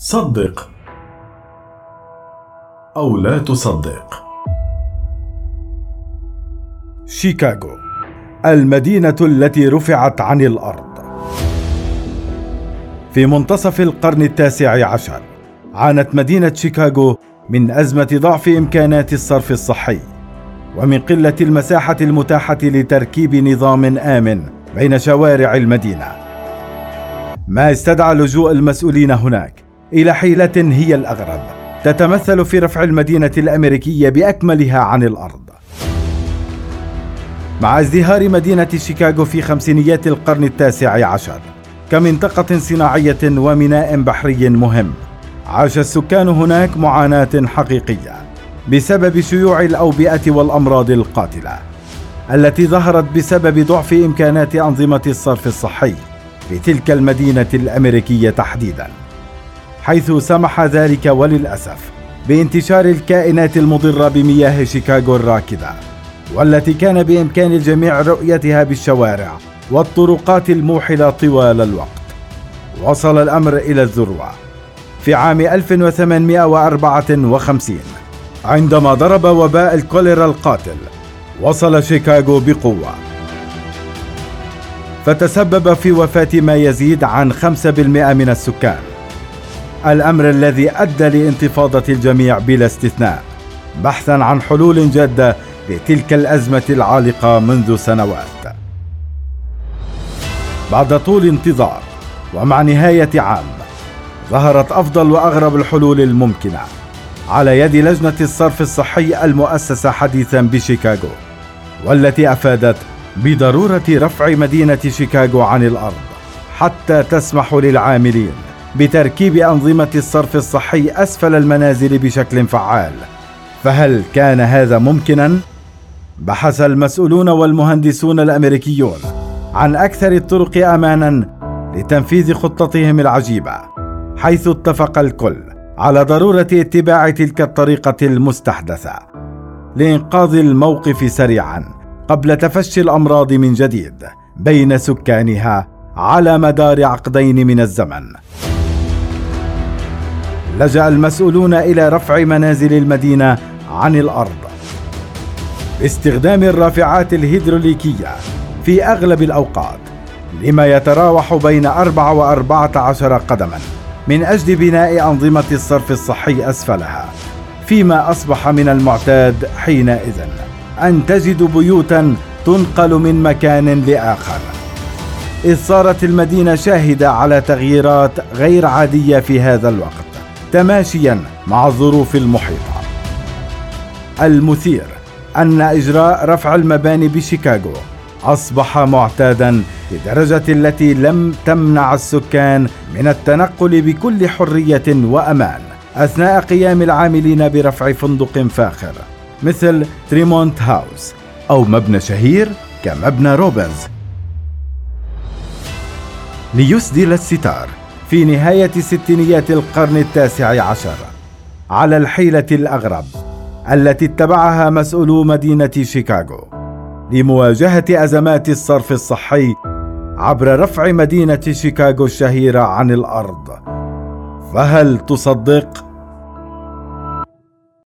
صدق أو لا تصدق. شيكاغو المدينة التي رفعت عن الأرض. في منتصف القرن التاسع عشر عانت مدينة شيكاغو من أزمة ضعف إمكانات الصرف الصحي ومن قلة المساحة المتاحة لتركيب نظام آمن بين شوارع المدينة. ما استدعى لجوء المسؤولين هناك إلى حيلة هي الأغرب تتمثل في رفع المدينة الأمريكية بأكملها عن الأرض. مع ازدهار مدينة شيكاغو في خمسينيات القرن التاسع عشر كمنطقة صناعية وميناء بحري مهم عاش السكان هناك معاناة حقيقية بسبب شيوع الأوبئة والأمراض القاتلة التي ظهرت بسبب ضعف إمكانات أنظمة الصرف الصحي في تلك المدينة الأمريكية تحديدا. حيث سمح ذلك وللأسف بانتشار الكائنات المضرة بمياه شيكاغو الراكدة والتي كان بإمكان الجميع رؤيتها بالشوارع والطرقات الموحلة طوال الوقت. وصل الأمر إلى الذروة في عام 1854 عندما ضرب وباء الكوليرا القاتل وصل شيكاغو بقوة. فتسبب في وفاة ما يزيد عن 5% من السكان. الأمر الذي أدى لانتفاضة الجميع بلا استثناء بحثا عن حلول جادة لتلك الأزمة العالقة منذ سنوات. بعد طول انتظار ومع نهاية عام ظهرت أفضل وأغرب الحلول الممكنة على يد لجنة الصرف الصحي المؤسسة حديثا بشيكاغو والتي أفادت بضرورة رفع مدينة شيكاغو عن الأرض حتى تسمح للعاملين بتركيب أنظمة الصرف الصحي أسفل المنازل بشكل فعال. فهل كان هذا ممكنا؟ بحث المسؤولون والمهندسون الأمريكيون عن أكثر الطرق امانا لتنفيذ خطتهم العجيبة حيث اتفق الكل على ضرورة اتباع تلك الطريقة المستحدثة لإنقاذ الموقف سريعا قبل تفشي الأمراض من جديد بين سكانها على مدار عقدين من الزمن. لجأ المسؤولون إلى رفع منازل المدينة عن الأرض. باستخدام الرافعات الهيدروليكية في أغلب الأوقات لما يتراوح بين أربعة وأربعة عشر قدما من أجل بناء أنظمة الصرف الصحي أسفلها فيما أصبح من المعتاد حينئذ. أن تجد بيوتا تنقل من مكان لآخر. إذ صارت المدينة شاهدة على تغييرات غير عادية في هذا الوقت. تماشيا مع الظروف المحيطة. المثير أن إجراء رفع المباني بشيكاغو أصبح معتادا لدرجة التي لم تمنع السكان من التنقل بكل حرية وأمان أثناء قيام العاملين برفع فندق فاخر مثل تريمونت هاوس أو مبنى شهير كمبنى روبنز ليسدل الستار. في نهاية ستينيات القرن التاسع عشر على الحيلة الأغرب التي اتبعها مسؤولو مدينة شيكاغو لمواجهة أزمات الصرف الصحي عبر رفع مدينة شيكاغو الشهيرة عن الأرض فهل تصدق؟